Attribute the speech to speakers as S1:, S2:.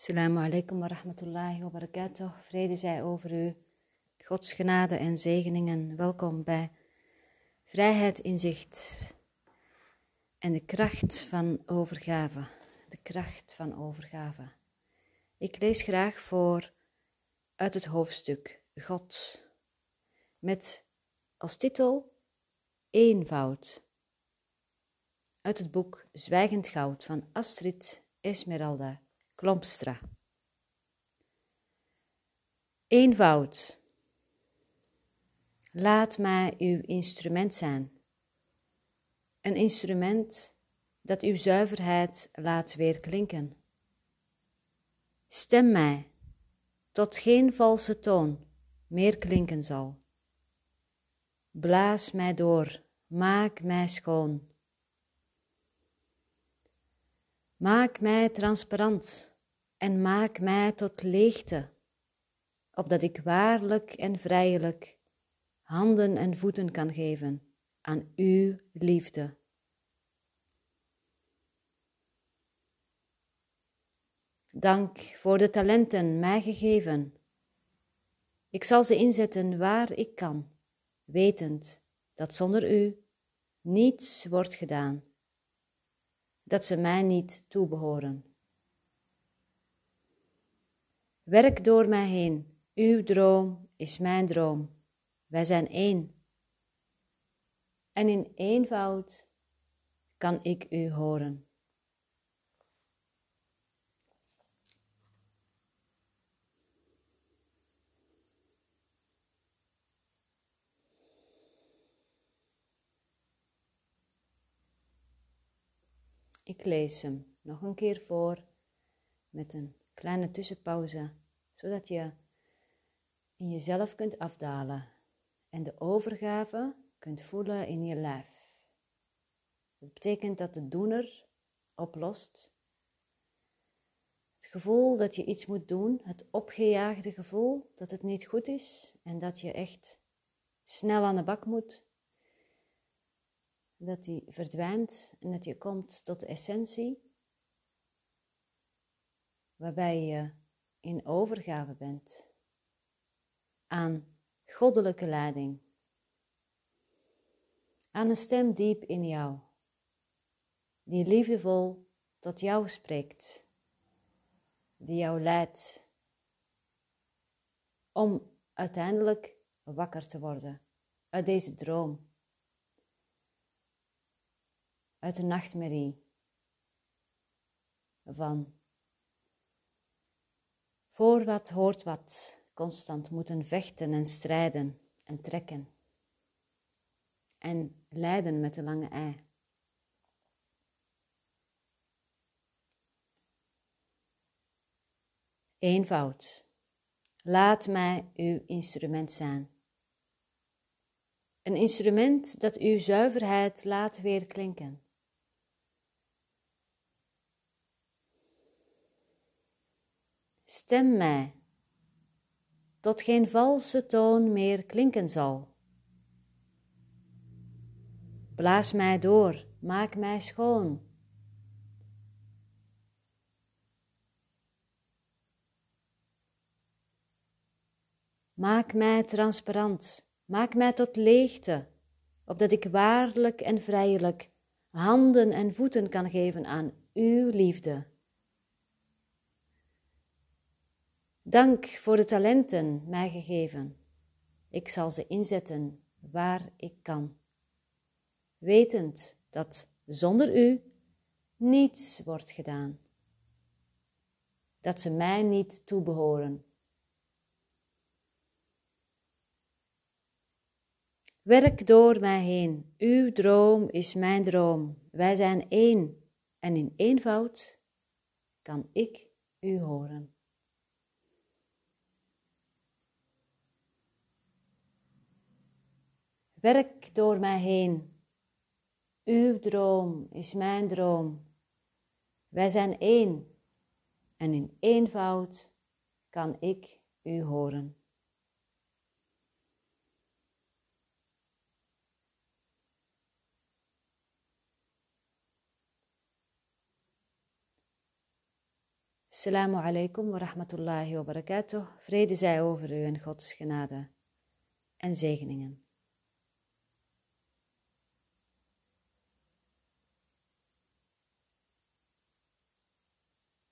S1: Assalamu alaikum wa rahmatullahi wa barakatuh. Vrede zij over u. Gods genade en zegeningen. Welkom bij Vrijheid in Zicht. En de kracht van overgave. De kracht van overgave. Ik lees graag voor uit het hoofdstuk God. Met als titel Eenvoud. Uit het boek Zwijgend Goud van Astrid Esmeralda Klompstra. Eenvoud. Laat mij uw instrument zijn. Een instrument dat uw zuiverheid laat weerklinken. Stem mij, tot geen valse toon meer klinken zal. Blaas mij door, maak mij schoon. Maak mij transparant en maak mij tot leegte, opdat ik waarlijk en vrijelijk handen en voeten kan geven aan uw liefde. Dank voor de talenten mij gegeven. Ik zal ze inzetten waar ik kan, wetend dat zonder u niets wordt gedaan, dat ze mij niet toebehoren. Werk door mij heen. Uw droom is mijn droom. Wij zijn één. En in eenvoud kan ik u horen. Ik lees hem nog een keer voor met een kleine tussenpauze, zodat je in jezelf kunt afdalen en de overgave kunt voelen in je lijf. Dat betekent dat de doener oplost. Het gevoel dat je iets moet doen, het opgejaagde gevoel dat het niet goed is en dat je echt snel aan de bak moet, dat die verdwijnt en dat je komt tot de essentie waarbij je in overgave bent aan goddelijke leiding, aan een stem diep in jou, die liefdevol tot jou spreekt, die jou leidt om uiteindelijk wakker te worden uit deze droom, uit de nachtmerrie van voor wat hoort wat, constant moeten vechten en strijden en trekken. En lijden met de lange ei. Eenvoud. Laat mij uw instrument zijn. Een instrument dat uw zuiverheid laat weerklinken. Stem mij, tot geen valse toon meer klinken zal. Blaas mij door, maak mij schoon. Maak mij transparant, maak mij tot leegte, opdat ik waarlijk en vrijelijk handen en voeten kan geven aan uw liefde. Dank voor de talenten mij gegeven. Ik zal ze inzetten waar ik kan, wetend dat zonder u niets wordt gedaan, dat ze mij niet toebehoren. Werk door mij heen, uw droom is mijn droom, wij zijn één en in eenvoud kan ik u horen. Werk door mij heen. Uw droom is mijn droom. Wij zijn één en in eenvoud kan ik u horen. Assalamu alaikum wa rahmatullahi wa barakatuh. Vrede zij over u en Gods genade en zegeningen.